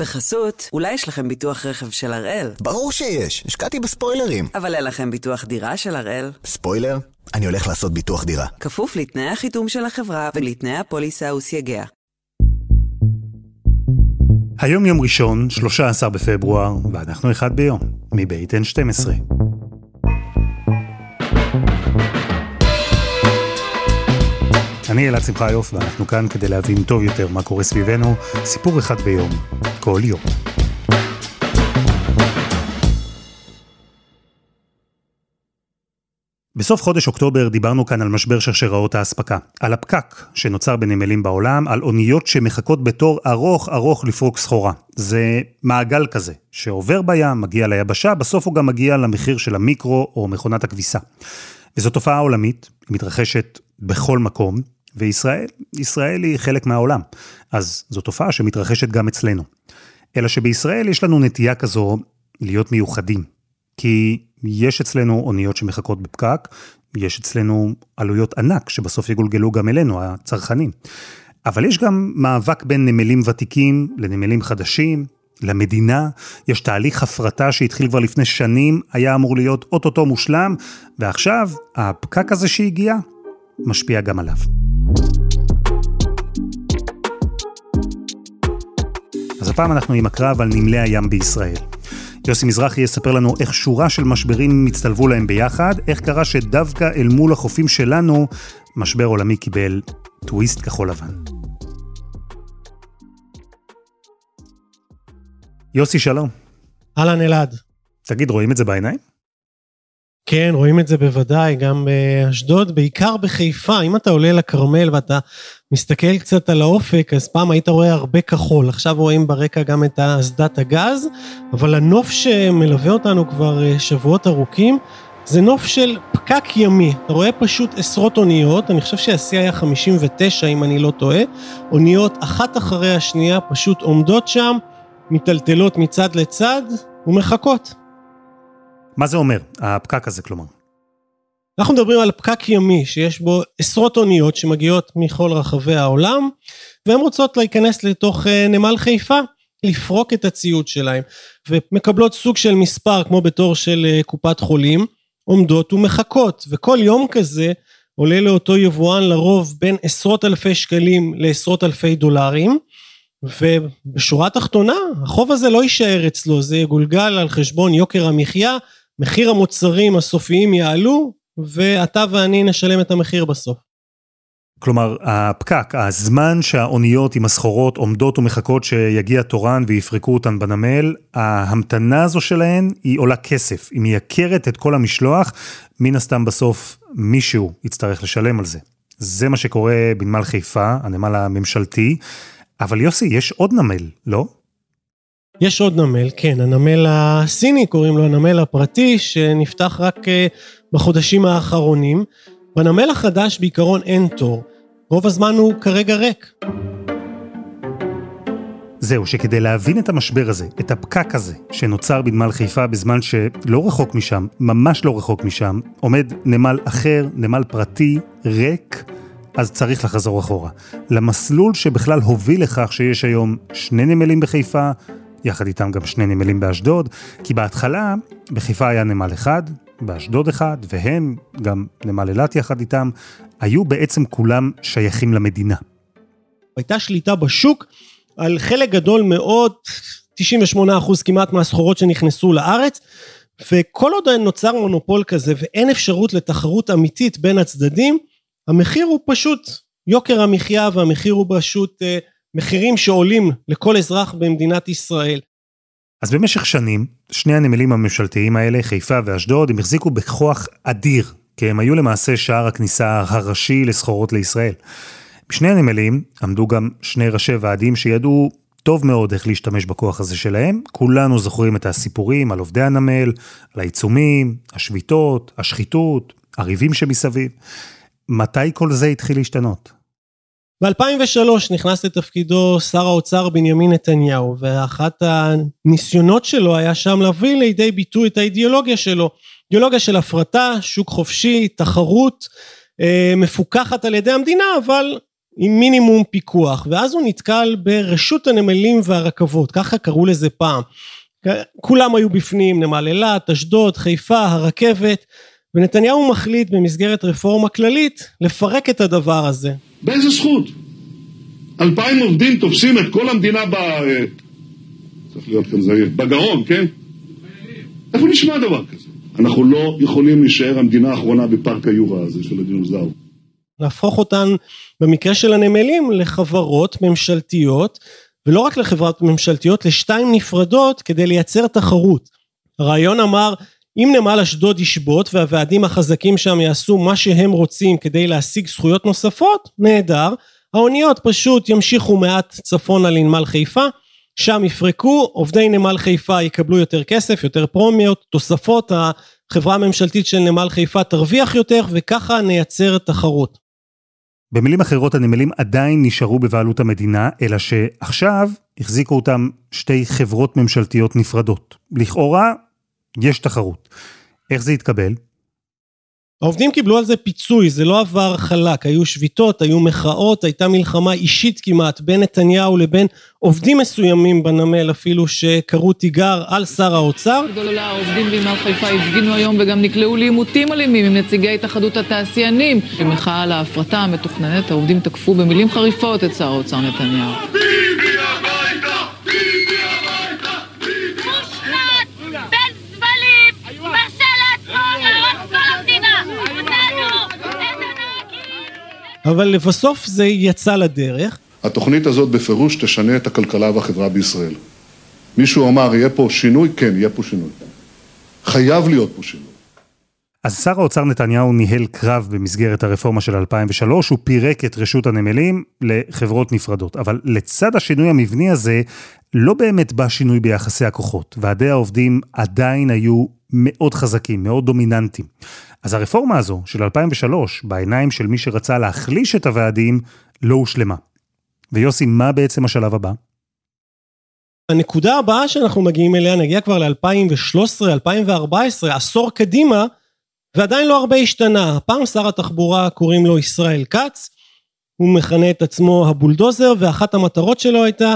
בחסות, אולי יש לכם ביטוח רכב של הראל. ברור שיש, השקעתי בספוילרים. אבל אין לכם ביטוח דירה של הראל. ספוילר? אני הולך לעשות ביטוח דירה. כפוף לתנאי החיתום של החברה ולתנאי הפוליסה וסייגיה. היום יום ראשון, 13 בפברואר, ואנחנו אחד ביום, מבית N12. אני אלעד שמחיוף, ואנחנו כאן כדי להבין טוב יותר מה קורה סביבנו, סיפור אחד ביום, כל יום. בסוף חודש אוקטובר דיברנו כאן על משבר שרשראות האספקה, על הפקק שנוצר בנמלים בעולם, על אוניות שמחכות בתור ארוך ארוך לפרוק סחורה. זה מעגל כזה, שעובר בים, מגיע ליבשה, בסוף הוא גם מגיע למחיר של המיקרו או מכונת הכביסה. וזו תופעה עולמית, היא מתרחשת בכל מקום, וישראל, ישראל היא חלק מהעולם. אז זו תופעה שמתרחשת גם אצלנו. אלא שבישראל יש לנו נטייה כזו להיות מיוחדים. כי יש אצלנו אוניות שמחכות בפקק, יש אצלנו עלויות ענק שבסוף יגולגלו גם אלינו, הצרכנים. אבל יש גם מאבק בין נמלים ותיקים לנמלים חדשים, למדינה, יש תהליך הפרטה שהתחיל כבר לפני שנים, היה אמור להיות אוטוטו מושלם, ועכשיו הפקק הזה שהגיע, משפיע גם עליו. אז הפעם אנחנו עם הקרב על נמלי הים בישראל. יוסי מזרחי יספר לנו איך שורה של משברים הצטלבו להם ביחד, איך קרה שדווקא אל מול החופים שלנו, משבר עולמי קיבל טוויסט כחול לבן. יוסי, שלום. אהלן אלעד. תגיד, רואים את זה בעיניים? כן, רואים את זה בוודאי, גם באשדוד, בעיקר בחיפה. אם אתה עולה לכרמל ואתה מסתכל קצת על האופק, אז פעם היית רואה הרבה כחול. עכשיו רואים ברקע גם את אסדת הגז, אבל הנוף שמלווה אותנו כבר אה, שבועות ארוכים, זה נוף של פקק ימי. אתה רואה פשוט עשרות אוניות, אני חושב שהשיא היה 59 אם אני לא טועה, אוניות אחת אחרי השנייה פשוט עומדות שם, מיטלטלות מצד לצד ומחכות. מה זה אומר, הפקק הזה כלומר? אנחנו מדברים על פקק ימי שיש בו עשרות אוניות שמגיעות מכל רחבי העולם והן רוצות להיכנס לתוך אה, נמל חיפה לפרוק את הציוד שלהם ומקבלות סוג של מספר כמו בתור של אה, קופת חולים עומדות ומחכות וכל יום כזה עולה לאותו יבואן לרוב בין עשרות אלפי שקלים לעשרות אלפי דולרים ובשורה התחתונה החוב הזה לא יישאר אצלו זה יגולגל על חשבון יוקר המחיה מחיר המוצרים הסופיים יעלו ואתה ואני נשלם את המחיר בסוף. כלומר, הפקק, הזמן שהאוניות עם הסחורות עומדות ומחכות שיגיע תורן ויפרקו אותן בנמל, ההמתנה הזו שלהן היא עולה כסף, היא מייקרת את כל המשלוח, מן הסתם בסוף מישהו יצטרך לשלם על זה. זה מה שקורה בנמל חיפה, הנמל הממשלתי, אבל יוסי, יש עוד נמל, לא? יש עוד נמל, כן, הנמל הסיני קוראים לו הנמל הפרטי, שנפתח רק אה, בחודשים האחרונים. בנמל החדש בעיקרון אין תור, רוב הזמן הוא כרגע ריק. זהו, שכדי להבין את המשבר הזה, את הפקק הזה, שנוצר בנמל חיפה בזמן שלא רחוק משם, ממש לא רחוק משם, עומד נמל אחר, נמל פרטי, ריק, אז צריך לחזור אחורה. למסלול שבכלל הוביל לכך שיש היום שני נמלים בחיפה, יחד איתם גם שני נמלים באשדוד, כי בהתחלה בחיפה היה נמל אחד, באשדוד אחד, והם, גם נמל אילת יחד איתם, היו בעצם כולם שייכים למדינה. הייתה שליטה בשוק על חלק גדול מאוד, 98 אחוז כמעט מהסחורות שנכנסו לארץ, וכל עוד נוצר מונופול כזה ואין אפשרות לתחרות אמיתית בין הצדדים, המחיר הוא פשוט יוקר המחיה והמחיר הוא פשוט אה, מחירים שעולים לכל אזרח במדינת ישראל. אז במשך שנים, שני הנמלים הממשלתיים האלה, חיפה ואשדוד, הם החזיקו בכוח אדיר, כי הם היו למעשה שער הכניסה הראשי לסחורות לישראל. בשני הנמלים עמדו גם שני ראשי ועדים שידעו טוב מאוד איך להשתמש בכוח הזה שלהם. כולנו זוכרים את הסיפורים על עובדי הנמל, על העיצומים, השביתות, השחיתות, הריבים שמסביב. מתי כל זה התחיל להשתנות? ב-2003 נכנס לתפקידו שר האוצר בנימין נתניהו ואחת הניסיונות שלו היה שם להביא לידי ביטוי את האידיאולוגיה שלו. אידיאולוגיה של הפרטה, שוק חופשי, תחרות, אה, מפוקחת על ידי המדינה אבל עם מינימום פיקוח, ואז הוא נתקל ברשות הנמלים והרכבות, ככה קראו לזה פעם. כולם היו בפנים, נמל אילת, אשדוד, חיפה, הרכבת, ונתניהו מחליט במסגרת רפורמה כללית לפרק את הדבר הזה. באיזה זכות? אלפיים עובדים תופסים את כל המדינה ב... צריך להיות כאן זהיר, בגרון, כן? איפה נשמע דבר כזה? אנחנו לא יכולים להישאר המדינה האחרונה בפארק היובה הזה של הדינוזאור. להפוך אותן, במקרה של הנמלים, לחברות ממשלתיות, ולא רק לחברות ממשלתיות, לשתיים נפרדות כדי לייצר תחרות. הרעיון אמר, אם נמל אשדוד ישבות והוועדים החזקים שם יעשו מה שהם רוצים כדי להשיג זכויות נוספות, נהדר. האוניות פשוט ימשיכו מעט צפונה לנמל חיפה, שם יפרקו, עובדי נמל חיפה יקבלו יותר כסף, יותר פרומיות, תוספות, החברה הממשלתית של נמל חיפה תרוויח יותר וככה נייצר תחרות. במילים אחרות הנמלים עדיין נשארו בבעלות המדינה, אלא שעכשיו החזיקו אותם שתי חברות ממשלתיות נפרדות. לכאורה, יש תחרות. איך זה יתקבל? העובדים קיבלו על זה פיצוי, זה לא עבר חלק, היו שביתות, היו מחאות, הייתה מלחמה אישית כמעט בין נתניהו לבין עובדים מסוימים בנמל אפילו שקראו תיגר על שר האוצר. העובדים בנמל חיפה הפגינו היום וגם נקלעו לעימותים אלימים עם נציגי התאחדות התעשיינים. במחאה על ההפרטה המתוכננת העובדים תקפו במילים חריפות את שר האוצר נתניהו. אבל לבסוף זה יצא לדרך. התוכנית הזאת בפירוש תשנה את הכלכלה והחברה בישראל. מישהו אמר, יהיה פה שינוי? כן, יהיה פה שינוי. חייב להיות פה שינוי. אז שר האוצר נתניהו ניהל קרב במסגרת הרפורמה של 2003, הוא פירק את רשות הנמלים לחברות נפרדות. אבל לצד השינוי המבני הזה, לא באמת בא שינוי ביחסי הכוחות. ועדי העובדים עדיין היו מאוד חזקים, מאוד דומיננטיים. אז הרפורמה הזו של 2003, בעיניים של מי שרצה להחליש את הוועדים, לא הושלמה. ויוסי, מה בעצם השלב הבא? הנקודה הבאה שאנחנו מגיעים אליה, נגיע כבר ל-2013, 2014, עשור קדימה, ועדיין לא הרבה השתנה. הפעם שר התחבורה קוראים לו ישראל כץ, הוא מכנה את עצמו הבולדוזר, ואחת המטרות שלו הייתה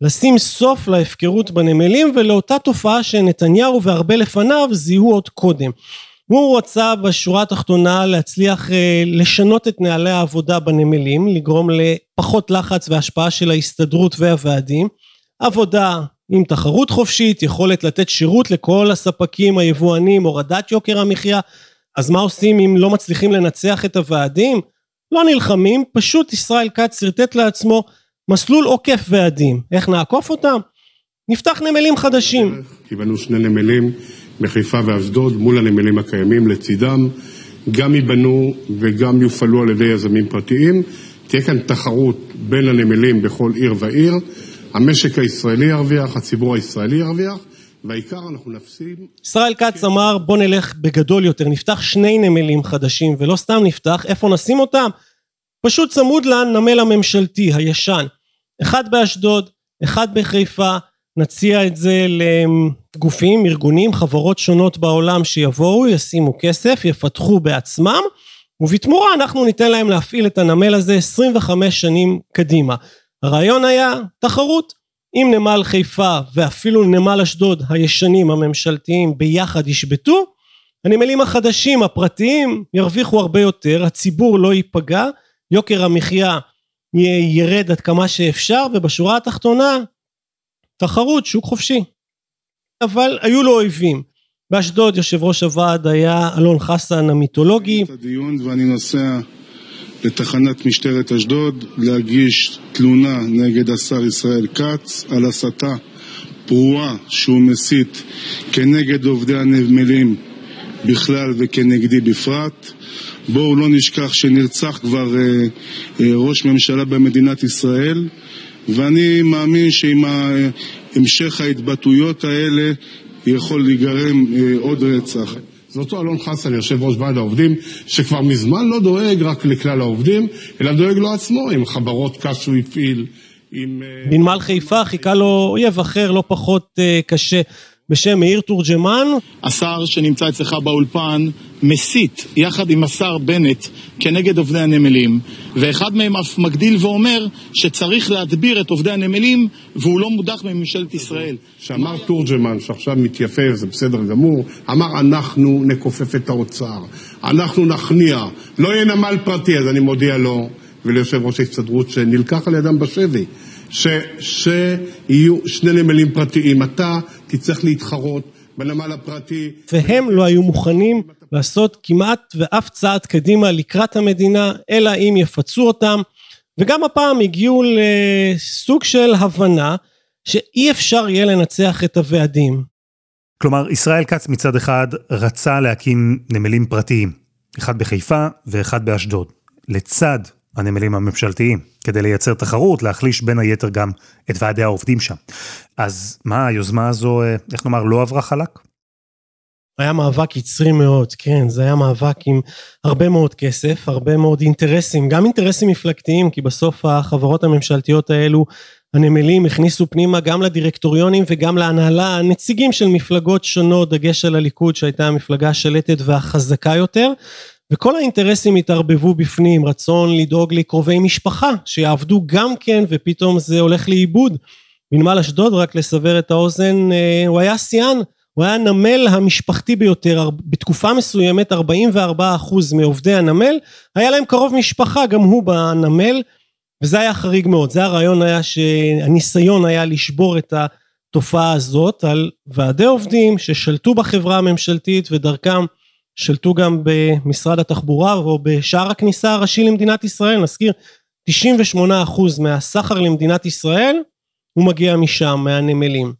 לשים סוף להפקרות בנמלים ולאותה תופעה שנתניהו והרבה לפניו זיהו עוד קודם. הוא רצה בשורה התחתונה להצליח אה, לשנות את נהלי העבודה בנמלים, לגרום לפחות לחץ והשפעה של ההסתדרות והוועדים, עבודה עם תחרות חופשית, יכולת לתת שירות לכל הספקים, היבואנים, הורדת יוקר המחיה, אז מה עושים אם לא מצליחים לנצח את הוועדים? לא נלחמים, פשוט ישראל כץ שרטט לעצמו מסלול עוקף ועדים. איך נעקוף אותם? נפתח נמלים חדשים. קיבלנו שני נמלים בחיפה ואשדוד מול הנמלים הקיימים לצידם, גם ייבנו וגם יופעלו על ידי יזמים פרטיים. תהיה כאן תחרות בין הנמלים בכל עיר ועיר. המשק הישראלי ירוויח, הציבור הישראלי ירוויח, והעיקר אנחנו נפסיד. ישראל כץ אמר בוא נלך בגדול יותר, נפתח שני נמלים חדשים ולא סתם נפתח, איפה נשים אותם? פשוט צמוד לנמל הממשלתי הישן. אחד באשדוד, אחד בחיפה, נציע את זה לגופים, ארגונים, חברות שונות בעולם שיבואו, ישימו כסף, יפתחו בעצמם, ובתמורה אנחנו ניתן להם להפעיל את הנמל הזה 25 שנים קדימה. הרעיון היה תחרות. אם נמל חיפה ואפילו נמל אשדוד הישנים הממשלתיים ביחד ישבתו, הנמלים החדשים הפרטיים ירוויחו הרבה יותר, הציבור לא ייפגע, יוקר המחיה ירד עד כמה שאפשר ובשורה התחתונה תחרות, שוק חופשי. אבל היו לו אויבים. באשדוד יושב ראש הוועד היה אלון חסן המיתולוגי. ואני נוסע לתחנת משטרת אשדוד להגיש תלונה נגד השר ישראל כץ על הסתה פרועה שהוא מסית כנגד עובדי הנמלים בכלל וכנגדי בפרט. בואו לא נשכח שנרצח כבר אה, אה, ראש ממשלה במדינת ישראל ואני מאמין שעם המשך ההתבטאויות האלה יכול להיגרם אה, עוד רצח. זה אותו אלון חסן, יושב ראש ועד העובדים, שכבר מזמן לא דואג רק לכלל העובדים, אלא דואג לו עצמו עם חברות קש שהוא הפעיל, עם... בנמל חיפה חיכה לו אויב אחר לא פחות קשה. בשם מאיר תורג'מן. השר שנמצא אצלך באולפן מסית יחד עם השר בנט כנגד עובדי הנמלים, ואחד מהם אף מגדיל ואומר שצריך להדביר את עובדי הנמלים והוא לא מודח מממשלת ישראל. שאמר תורג'מן, שעכשיו מתייפף, זה בסדר גמור, אמר אנחנו נכופף את האוצר, אנחנו נכניע, לא יהיה נמל פרטי, אז אני מודיע לו וליושב ראש ההסתדרות שנלקח על ידם בשבי. ש, שיהיו שני נמלים פרטיים. אתה תצטרך להתחרות בנמל הפרטי. והם לא היו מוכנים לעשות כמעט ואף צעד קדימה לקראת המדינה, אלא אם יפצו אותם. וגם הפעם הגיעו לסוג של הבנה שאי אפשר יהיה לנצח את הוועדים. כלומר, ישראל כץ מצד אחד רצה להקים נמלים פרטיים, אחד בחיפה ואחד באשדוד, לצד הנמלים הממשלתיים, כדי לייצר תחרות, להחליש בין היתר גם את ועדי העובדים שם. אז מה, היוזמה הזו, אה, איך נאמר, לא עברה חלק? היה מאבק יצרי מאוד, כן, זה היה מאבק עם הרבה מאוד כסף, הרבה מאוד אינטרסים, גם אינטרסים מפלגתיים, כי בסוף החברות הממשלתיות האלו, הנמלים הכניסו פנימה גם לדירקטוריונים וגם להנהלה, נציגים של מפלגות שונות, דגש על הליכוד שהייתה המפלגה השלטת והחזקה יותר, וכל האינטרסים התערבבו בפנים, רצון לדאוג לקרובי משפחה שיעבדו גם כן ופתאום זה הולך לאיבוד. בנמל אשדוד, רק לסבר את האוזן, אה, הוא היה שיאן, הוא היה הנמל המשפחתי ביותר, בתקופה מסוימת 44% מעובדי הנמל, היה להם קרוב משפחה, גם הוא בנמל, וזה היה חריג מאוד, זה הרעיון היה שהניסיון היה לשבור את התופעה הזאת על ועדי עובדים ששלטו בחברה הממשלתית ודרכם שלטו גם במשרד התחבורה או בשער הכניסה הראשי למדינת ישראל, נזכיר 98% מהסחר למדינת ישראל הוא מגיע משם, מהנמלים.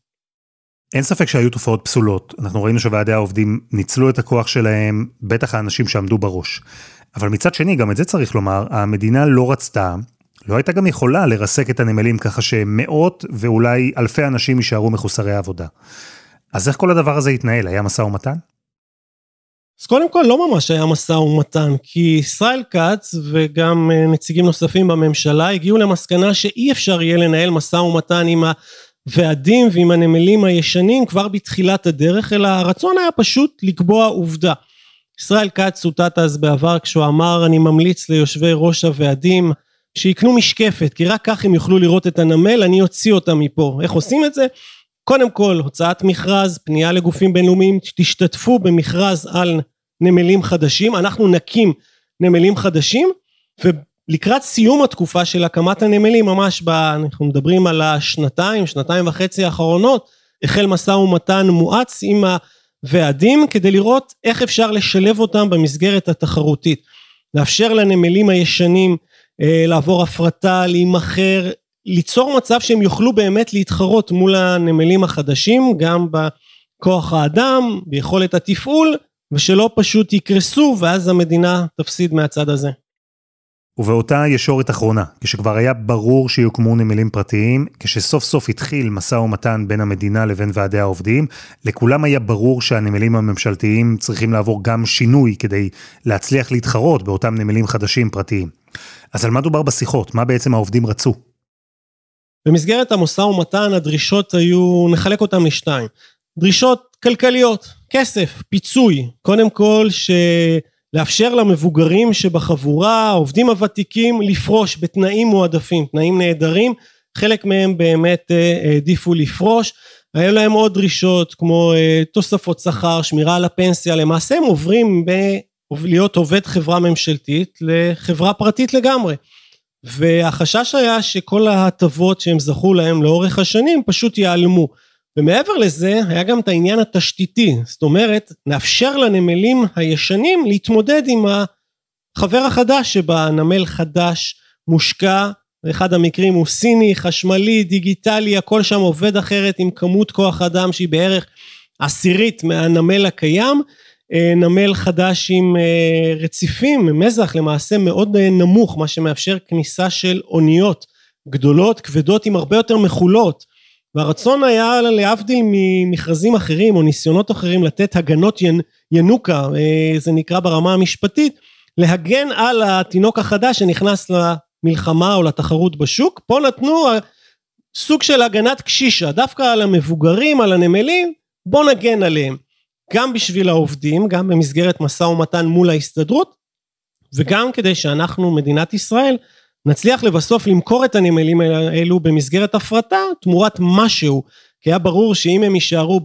אין ספק שהיו תופעות פסולות, אנחנו ראינו שוועדי העובדים ניצלו את הכוח שלהם, בטח האנשים שעמדו בראש. אבל מצד שני, גם את זה צריך לומר, המדינה לא רצתה, לא הייתה גם יכולה לרסק את הנמלים ככה שמאות ואולי אלפי אנשים יישארו מחוסרי עבודה. אז איך כל הדבר הזה התנהל? היה משא ומתן? אז קודם כל לא ממש היה משא ומתן, כי ישראל כץ וגם אה, נציגים נוספים בממשלה הגיעו למסקנה שאי אפשר יהיה לנהל משא ומתן עם הוועדים ועם הנמלים הישנים כבר בתחילת הדרך, אלא הרצון היה פשוט לקבוע עובדה. ישראל כץ צוטט אז בעבר כשהוא אמר אני ממליץ ליושבי ראש הוועדים שיקנו משקפת כי רק כך הם יוכלו לראות את הנמל אני אוציא אותם מפה. איך עושים את זה? קודם כל הוצאת מכרז, פנייה לגופים בינלאומיים, תשתתפו במכרז על נמלים חדשים, אנחנו נקים נמלים חדשים ולקראת סיום התקופה של הקמת הנמלים ממש ב... אנחנו מדברים על השנתיים, שנתיים וחצי האחרונות, החל משא ומתן מואץ עם הוועדים כדי לראות איך אפשר לשלב אותם במסגרת התחרותית. לאפשר לנמלים הישנים אה, לעבור הפרטה, להימכר, ליצור מצב שהם יוכלו באמת להתחרות מול הנמלים החדשים, גם בכוח האדם, ביכולת התפעול, ושלא פשוט יקרסו ואז המדינה תפסיד מהצד הזה. ובאותה ישורת אחרונה, כשכבר היה ברור שיוקמו נמלים פרטיים, כשסוף סוף התחיל משא ומתן בין המדינה לבין ועדי העובדים, לכולם היה ברור שהנמלים הממשלתיים צריכים לעבור גם שינוי כדי להצליח להתחרות באותם נמלים חדשים פרטיים. אז על מה דובר בשיחות? מה בעצם העובדים רצו? במסגרת המשא ומתן הדרישות היו, נחלק אותן לשתיים. דרישות כלכליות, כסף, פיצוי, קודם כל לאפשר למבוגרים שבחבורה, העובדים הוותיקים, לפרוש בתנאים מועדפים, תנאים נהדרים, חלק מהם באמת אה, העדיפו לפרוש, היו להם עוד דרישות כמו אה, תוספות שכר, שמירה על הפנסיה, למעשה הם עוברים ב... להיות עובד חברה ממשלתית לחברה פרטית לגמרי. והחשש היה שכל ההטבות שהם זכו להם לאורך השנים פשוט ייעלמו. ומעבר לזה היה גם את העניין התשתיתי, זאת אומרת נאפשר לנמלים הישנים להתמודד עם החבר החדש שבה נמל חדש מושקע, באחד המקרים הוא סיני, חשמלי, דיגיטלי, הכל שם עובד אחרת עם כמות כוח אדם שהיא בערך עשירית מהנמל הקיים, נמל חדש עם אה, רציפים, מזח למעשה מאוד אה, נמוך, מה שמאפשר כניסה של אוניות גדולות, כבדות עם הרבה יותר מכולות. והרצון היה להבדיל ממכרזים אחרים או ניסיונות אחרים לתת הגנות ינוקה, זה נקרא ברמה המשפטית, להגן על התינוק החדש שנכנס למלחמה או לתחרות בשוק. פה נתנו סוג של הגנת קשישה, דווקא על המבוגרים, על הנמלים, בוא נגן עליהם, גם בשביל העובדים, גם במסגרת משא ומתן מול ההסתדרות, וגם כדי שאנחנו, מדינת ישראל, נצליח לבסוף למכור את הנמלים האלו במסגרת הפרטה תמורת משהו, כי היה ברור שאם הם יישארו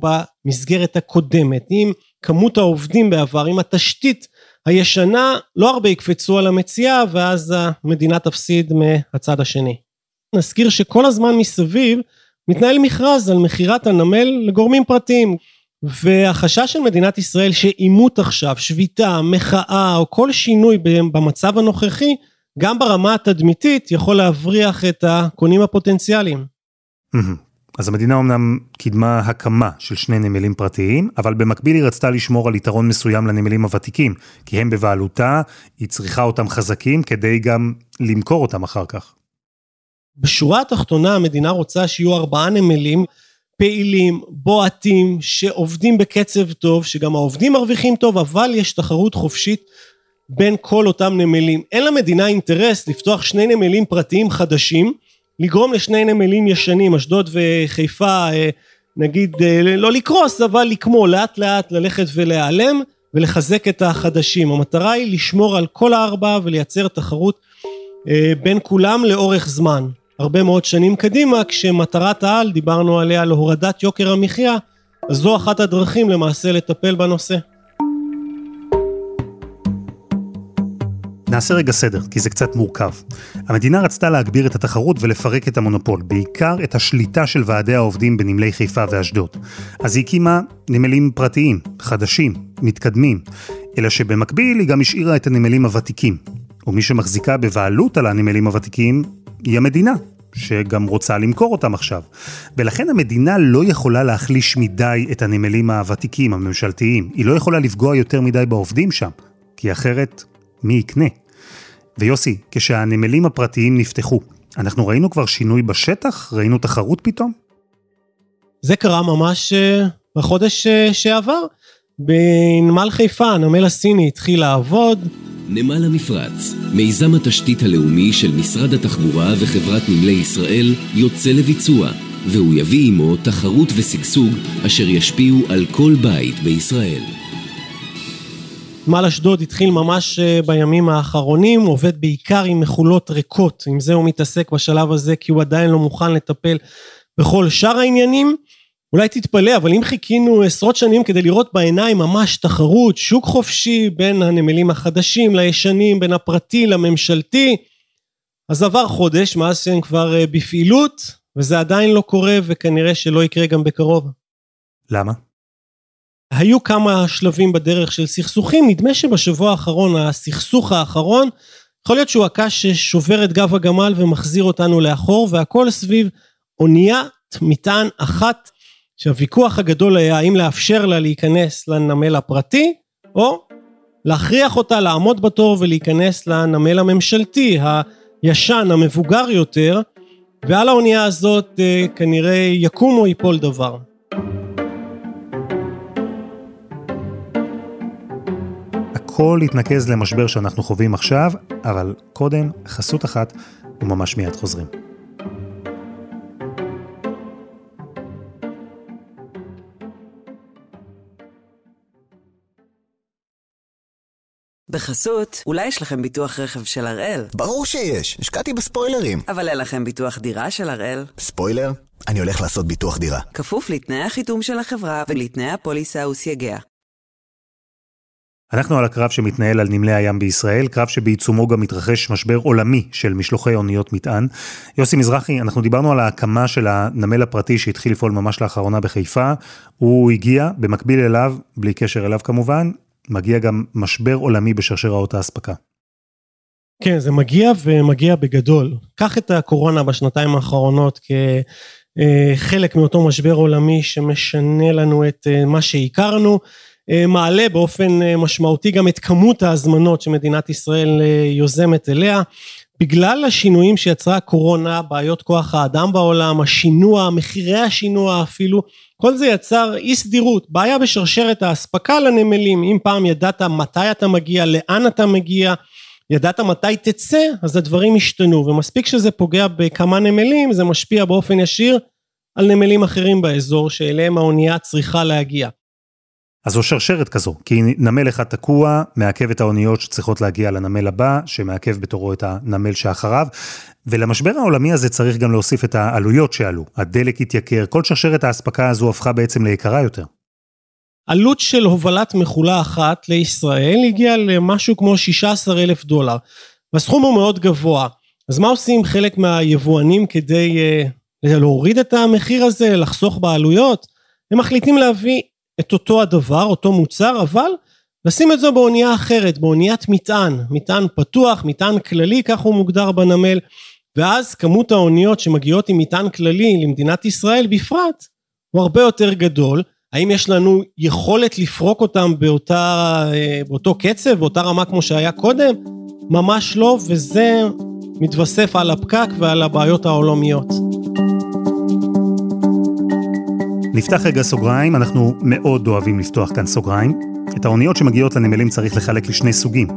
במסגרת הקודמת, אם כמות העובדים בעבר, אם התשתית הישנה, לא הרבה יקפצו על המציאה ואז המדינה תפסיד מהצד השני. נזכיר שכל הזמן מסביב מתנהל מכרז על מכירת הנמל לגורמים פרטיים והחשש של מדינת ישראל שעימות עכשיו, שביתה, מחאה או כל שינוי במצב הנוכחי גם ברמה התדמיתית יכול להבריח את הקונים הפוטנציאליים. אז המדינה אמנם קידמה הקמה של שני נמלים פרטיים, אבל במקביל היא רצתה לשמור על יתרון מסוים לנמלים הוותיקים, כי הם בבעלותה, היא צריכה אותם חזקים כדי גם למכור אותם אחר כך. בשורה התחתונה המדינה רוצה שיהיו ארבעה נמלים פעילים, בועטים, שעובדים בקצב טוב, שגם העובדים מרוויחים טוב, אבל יש תחרות חופשית בין כל אותם נמלים. אין למדינה אינטרס לפתוח שני נמלים פרטיים חדשים, לגרום לשני נמלים ישנים, אשדוד וחיפה, אה, נגיד אה, לא לקרוס, אבל לקמו, לאט לאט ללכת ולהיעלם, ולחזק את החדשים. המטרה היא לשמור על כל הארבע ולייצר תחרות אה, בין כולם לאורך זמן. הרבה מאוד שנים קדימה, כשמטרת העל, דיברנו עליה להורדת יוקר המחיה, זו אחת הדרכים למעשה לטפל בנושא. נעשה רגע סדר, כי זה קצת מורכב. המדינה רצתה להגביר את התחרות ולפרק את המונופול, בעיקר את השליטה של ועדי העובדים בנמלי חיפה ואשדוד. אז היא הקימה נמלים פרטיים, חדשים, מתקדמים, אלא שבמקביל היא גם השאירה את הנמלים הוותיקים. ומי שמחזיקה בבעלות על הנמלים הוותיקים היא המדינה, שגם רוצה למכור אותם עכשיו. ולכן המדינה לא יכולה להחליש מדי את הנמלים הוותיקים, הממשלתיים. היא לא יכולה לפגוע יותר מדי בעובדים שם, כי אחרת, מי יקנה? ויוסי, כשהנמלים הפרטיים נפתחו, אנחנו ראינו כבר שינוי בשטח? ראינו תחרות פתאום? זה קרה ממש אה, בחודש אה, שעבר. בנמל חיפה, הנמל הסיני התחיל לעבוד. נמל המפרץ, מיזם התשתית הלאומי של משרד התחבורה וחברת נמלי ישראל, יוצא לביצוע, והוא יביא עמו תחרות ושגשוג אשר ישפיעו על כל בית בישראל. נמל אשדוד התחיל ממש אה, בימים האחרונים, עובד בעיקר עם מכולות ריקות, עם זה הוא מתעסק בשלב הזה כי הוא עדיין לא מוכן לטפל בכל שאר העניינים. אולי תתפלא, אבל אם חיכינו עשרות שנים כדי לראות בעיניים ממש תחרות, שוק חופשי בין הנמלים החדשים לישנים, בין הפרטי לממשלתי, אז עבר חודש מאז שהם כבר אה, בפעילות, וזה עדיין לא קורה וכנראה שלא יקרה גם בקרוב. למה? היו כמה שלבים בדרך של סכסוכים, נדמה שבשבוע האחרון, הסכסוך האחרון, יכול להיות שהוא הקש ששובר את גב הגמל ומחזיר אותנו לאחור, והכל סביב אוניית מטען אחת, שהוויכוח הגדול היה האם לאפשר לה להיכנס לנמל הפרטי, או להכריח אותה לעמוד בתור ולהיכנס לנמל הממשלתי, הישן, המבוגר יותר, ועל האונייה הזאת אה, כנראה יקום או ייפול דבר. הכל יתנקז למשבר שאנחנו חווים עכשיו, אבל קודם חסות אחת וממש מיד חוזרים. בחסות, אולי יש לכם ביטוח רכב של הראל? ברור שיש, השקעתי בספוילרים. אבל אין לכם ביטוח דירה של הראל? ספוילר? אני הולך לעשות ביטוח דירה. כפוף לתנאי החיתום של החברה ולתנאי הפוליסה וסייגיה. אנחנו על הקרב שמתנהל על נמלי הים בישראל, קרב שבעיצומו גם מתרחש משבר עולמי של משלוחי אוניות מטען. יוסי מזרחי, אנחנו דיברנו על ההקמה של הנמל הפרטי שהתחיל לפעול ממש לאחרונה בחיפה. הוא הגיע, במקביל אליו, בלי קשר אליו כמובן, מגיע גם משבר עולמי בשרשראות האספקה. כן, זה מגיע ומגיע בגדול. קח את הקורונה בשנתיים האחרונות כחלק מאותו משבר עולמי שמשנה לנו את אה, מה שהכרנו. אה, מעלה באופן אה, משמעותי גם את כמות ההזמנות שמדינת ישראל אה, יוזמת אליה. בגלל השינויים שיצרה הקורונה, בעיות כוח האדם בעולם, השינוע, מחירי השינוע אפילו, כל זה יצר אי סדירות, בעיה בשרשרת האספקה לנמלים, אם פעם ידעת מתי אתה מגיע, לאן אתה מגיע, ידעת מתי תצא, אז הדברים השתנו, ומספיק שזה פוגע בכמה נמלים, זה משפיע באופן ישיר על נמלים אחרים באזור שאליהם האונייה צריכה להגיע. אז זו שרשרת כזו, כי נמל אחד תקוע, מעכב את האוניות שצריכות להגיע לנמל הבא, שמעכב בתורו את הנמל שאחריו, ולמשבר העולמי הזה צריך גם להוסיף את העלויות שעלו. הדלק התייקר, כל שרשרת האספקה הזו הפכה בעצם ליקרה יותר. עלות של הובלת מכולה אחת לישראל הגיעה למשהו כמו 16 אלף דולר, והסכום הוא מאוד גבוה. אז מה עושים חלק מהיבואנים כדי uh, להוריד את המחיר הזה, לחסוך בעלויות? הם מחליטים להביא את אותו הדבר, אותו מוצר, אבל לשים את זה באונייה אחרת, באוניית מטען, מטען פתוח, מטען כללי, כך הוא מוגדר בנמל, ואז כמות האוניות שמגיעות עם מטען כללי למדינת ישראל בפרט, הוא הרבה יותר גדול. האם יש לנו יכולת לפרוק אותם באותה, אה, באותו קצב, באותה רמה כמו שהיה קודם? ממש לא, וזה מתווסף על הפקק ועל הבעיות העולמיות. נפתח רגע סוגריים, אנחנו מאוד אוהבים לפתוח כאן סוגריים. את האוניות שמגיעות לנמלים צריך לחלק לשני סוגים.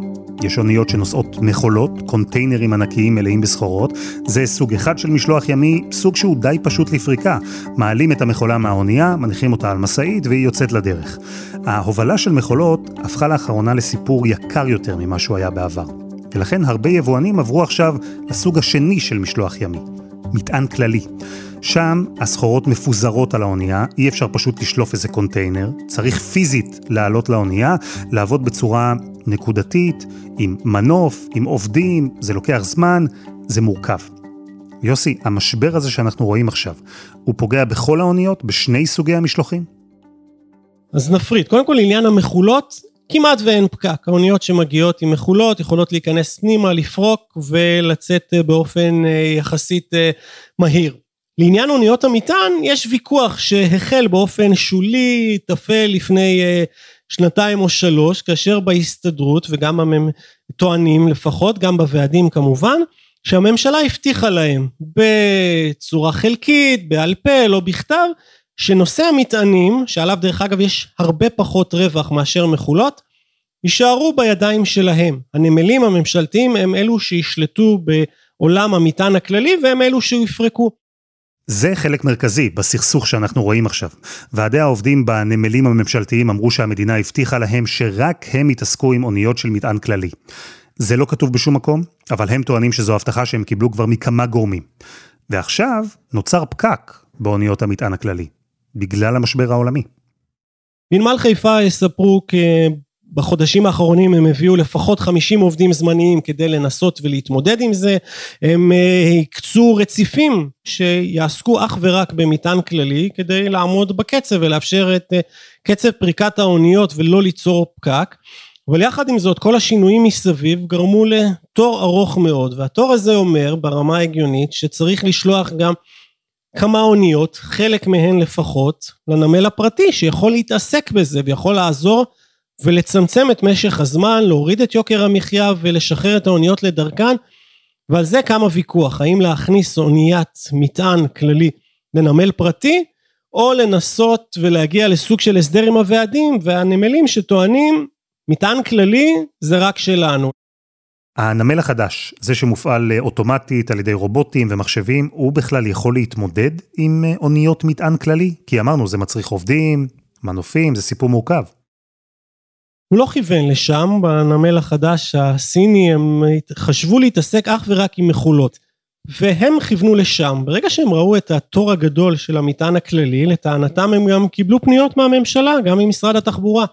יש אוניות שנושאות מכולות, קונטיינרים ענקיים מלאים בסחורות. זה סוג אחד של משלוח ימי, סוג שהוא די פשוט לפריקה. מעלים את המכולה מהאונייה, מניחים אותה על משאית והיא יוצאת לדרך. ההובלה של מכולות הפכה לאחרונה לסיפור יקר יותר ממה שהוא היה בעבר. ולכן הרבה יבואנים עברו עכשיו לסוג השני של משלוח ימי, מטען כללי. שם הסחורות מפוזרות על האונייה, אי אפשר פשוט לשלוף איזה קונטיינר, צריך פיזית לעלות לאונייה, לעבוד בצורה נקודתית, עם מנוף, עם עובדים, זה לוקח זמן, זה מורכב. יוסי, המשבר הזה שאנחנו רואים עכשיו, הוא פוגע בכל האוניות, בשני סוגי המשלוחים? אז נפריד. קודם כל עניין המכולות, כמעט ואין פקק. האוניות שמגיעות עם מכולות יכולות להיכנס פנימה, לפרוק ולצאת באופן אה, יחסית אה, מהיר. לעניין אוניות המטען יש ויכוח שהחל באופן שולי, טפל לפני שנתיים או שלוש, כאשר בהסתדרות וגם הם טוענים לפחות, גם בוועדים כמובן, שהממשלה הבטיחה להם בצורה חלקית, בעל פה, לא בכתב, שנושא המטענים, שעליו דרך אגב יש הרבה פחות רווח מאשר מכולות, יישארו בידיים שלהם. הנמלים הממשלתיים הם אלו שישלטו בעולם המטען הכללי והם אלו שיפרקו. זה חלק מרכזי בסכסוך שאנחנו רואים עכשיו. ועדי העובדים בנמלים הממשלתיים אמרו שהמדינה הבטיחה להם שרק הם יתעסקו עם אוניות של מטען כללי. זה לא כתוב בשום מקום, אבל הם טוענים שזו הבטחה שהם קיבלו כבר מכמה גורמים. ועכשיו נוצר פקק באוניות המטען הכללי, בגלל המשבר העולמי. בנמל חיפה יספרו בחודשים האחרונים הם הביאו לפחות 50 עובדים זמניים כדי לנסות ולהתמודד עם זה. הם אה, הקצו רציפים שיעסקו אך ורק במטען כללי כדי לעמוד בקצב ולאפשר את אה, קצב פריקת האוניות ולא ליצור פקק. אבל יחד עם זאת כל השינויים מסביב גרמו לתור ארוך מאוד והתור הזה אומר ברמה ההגיונית שצריך לשלוח גם כמה אוניות, חלק מהן לפחות, לנמל הפרטי שיכול להתעסק בזה ויכול לעזור ולצמצם את משך הזמן, להוריד את יוקר המחיה ולשחרר את האוניות לדרכן, ועל זה קם הוויכוח, האם להכניס אוניית מטען כללי לנמל פרטי, או לנסות ולהגיע לסוג של הסדר עם הוועדים והנמלים שטוענים מטען כללי זה רק שלנו. הנמל החדש, זה שמופעל אוטומטית על ידי רובוטים ומחשבים, הוא בכלל יכול להתמודד עם אוניות מטען כללי? כי אמרנו, זה מצריך עובדים, מנופים, זה סיפור מורכב. הוא לא כיוון לשם, בנמל החדש הסיני הם חשבו להתעסק אך ורק עם מכולות. והם כיוונו לשם. ברגע שהם ראו את התור הגדול של המטען הכללי, לטענתם הם גם קיבלו פניות מהממשלה, גם ממשרד התחבורה.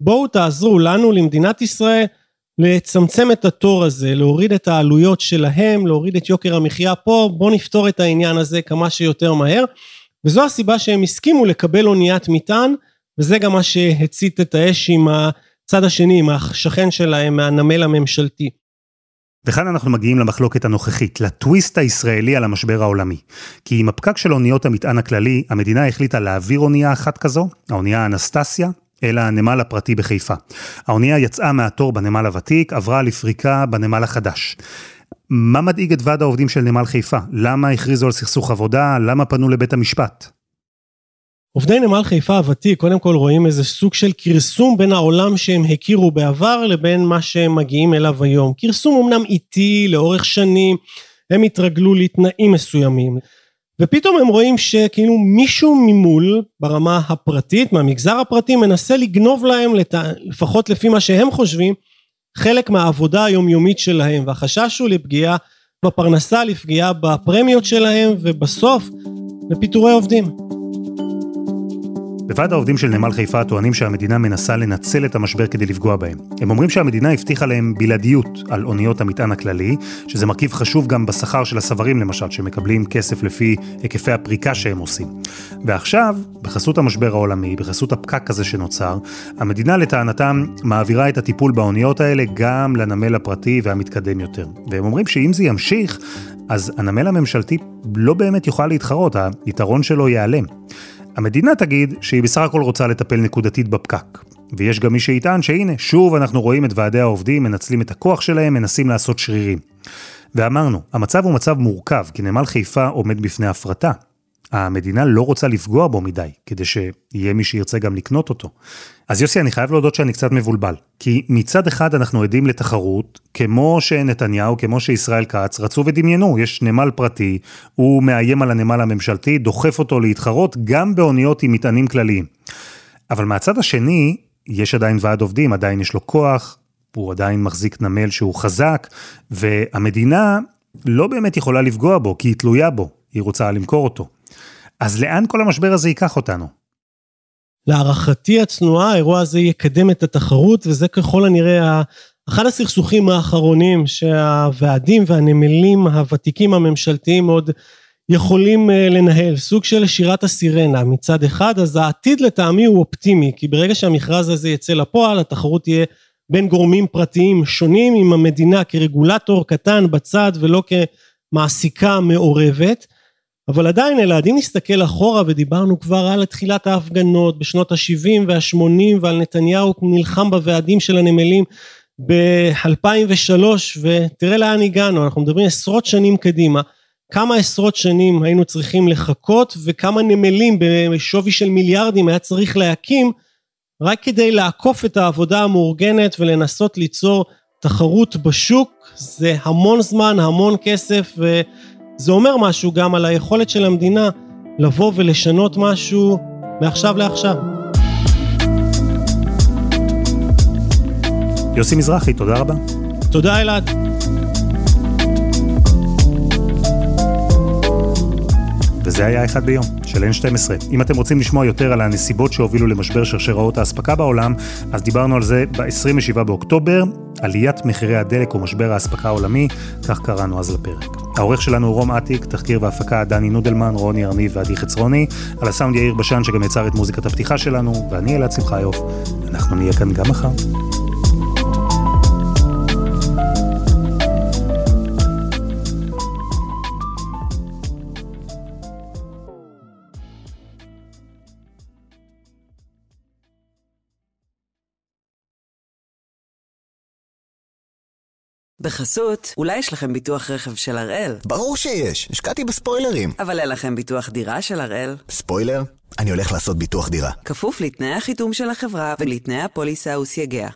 בואו תעזרו לנו, למדינת ישראל, לצמצם את התור הזה, להוריד את העלויות שלהם, להוריד את יוקר המחיה פה, בואו נפתור את העניין הזה כמה שיותר מהר. וזו הסיבה שהם הסכימו לקבל אוניית מטען, וזה גם מה שהצית את האש עם. הצד השני, עם השכן שלהם מהנמל הממשלתי. וכאן אנחנו מגיעים למחלוקת הנוכחית, לטוויסט הישראלי על המשבר העולמי. כי עם הפקק של אוניות המטען הכללי, המדינה החליטה להעביר אונייה אחת כזו, האונייה אנסטסיה, אל הנמל הפרטי בחיפה. האונייה יצאה מהתור בנמל הוותיק, עברה לפריקה בנמל החדש. מה מדאיג את ועד העובדים של נמל חיפה? למה הכריזו על סכסוך עבודה? למה פנו לבית המשפט? עובדי נמל חיפה הוותיק קודם כל רואים איזה סוג של כרסום בין העולם שהם הכירו בעבר לבין מה שהם מגיעים אליו היום. כרסום אמנם איטי לאורך שנים, הם התרגלו לתנאים מסוימים. ופתאום הם רואים שכאילו מישהו ממול ברמה הפרטית מהמגזר הפרטי מנסה לגנוב להם לפחות לפי מה שהם חושבים חלק מהעבודה היומיומית שלהם והחשש הוא לפגיעה בפרנסה לפגיעה בפרמיות שלהם ובסוף לפיטורי עובדים. בוועד העובדים של נמל חיפה טוענים שהמדינה מנסה לנצל את המשבר כדי לפגוע בהם. הם אומרים שהמדינה הבטיחה להם בלעדיות על אוניות המטען הכללי, שזה מרכיב חשוב גם בשכר של הסברים למשל, שמקבלים כסף לפי היקפי הפריקה שהם עושים. ועכשיו, בחסות המשבר העולמי, בחסות הפקק הזה שנוצר, המדינה לטענתם מעבירה את הטיפול באוניות האלה גם לנמל הפרטי והמתקדם יותר. והם אומרים שאם זה ימשיך, אז הנמל הממשלתי לא באמת יוכל להתחרות, היתרון שלו ייעלם. המדינה תגיד שהיא בסך הכל רוצה לטפל נקודתית בפקק. ויש גם מי שיטען שהנה, שוב אנחנו רואים את ועדי העובדים מנצלים את הכוח שלהם, מנסים לעשות שרירים. ואמרנו, המצב הוא מצב מורכב, כי נמל חיפה עומד בפני הפרטה. המדינה לא רוצה לפגוע בו מדי, כדי שיהיה מי שירצה גם לקנות אותו. אז יוסי, אני חייב להודות שאני קצת מבולבל. כי מצד אחד אנחנו עדים לתחרות, כמו שנתניהו, כמו שישראל כץ, רצו ודמיינו, יש נמל פרטי, הוא מאיים על הנמל הממשלתי, דוחף אותו להתחרות גם באוניות עם מטענים כלליים. אבל מהצד השני, יש עדיין ועד עובדים, עדיין יש לו כוח, הוא עדיין מחזיק נמל שהוא חזק, והמדינה לא באמת יכולה לפגוע בו, כי היא תלויה בו, היא רוצה למכור אותו. אז לאן כל המשבר הזה ייקח אותנו? להערכתי הצנועה, האירוע הזה יקדם את התחרות, וזה ככל הנראה אחד הסכסוכים האחרונים שהוועדים והנמלים הוותיקים הממשלתיים עוד יכולים אה, לנהל, סוג של שירת הסירנה מצד אחד, אז העתיד לטעמי הוא אופטימי, כי ברגע שהמכרז הזה יצא לפועל, התחרות תהיה בין גורמים פרטיים שונים, עם המדינה כרגולטור קטן בצד ולא כמעסיקה מעורבת. אבל עדיין אלעד אם נסתכל אחורה ודיברנו כבר על תחילת ההפגנות בשנות ה-70 וה-80 ועל נתניהו נלחם בוועדים של הנמלים ב-2003 ותראה לאן הגענו אנחנו מדברים עשרות שנים קדימה כמה עשרות שנים היינו צריכים לחכות וכמה נמלים בשווי של מיליארדים היה צריך להקים רק כדי לעקוף את העבודה המאורגנת ולנסות ליצור תחרות בשוק זה המון זמן המון כסף ו... זה אומר משהו גם על היכולת של המדינה לבוא ולשנות משהו מעכשיו לעכשיו. יוסי מזרחי, תודה רבה. תודה אלעד. וזה היה אחד ביום, של N12. אם אתם רוצים לשמוע יותר על הנסיבות שהובילו למשבר שרשראות האספקה בעולם, אז דיברנו על זה ב-27 באוקטובר, עליית מחירי הדלק ומשבר האספקה העולמי, כך קראנו אז לפרק. העורך שלנו הוא רום אטיק, תחקיר והפקה דני נודלמן, רוני ארניב ועדי חצרוני, על הסאונד יאיר בשן שגם יצר את מוזיקת הפתיחה שלנו, ואני אלעד שמחיוף. אנחנו נהיה כאן גם מחר. בחסות, אולי יש לכם ביטוח רכב של הראל? ברור שיש, השקעתי בספוילרים. אבל אין לכם ביטוח דירה של הראל? ספוילר? אני הולך לעשות ביטוח דירה. כפוף לתנאי החיתום של החברה ולתנאי הפוליסה וסייגיה.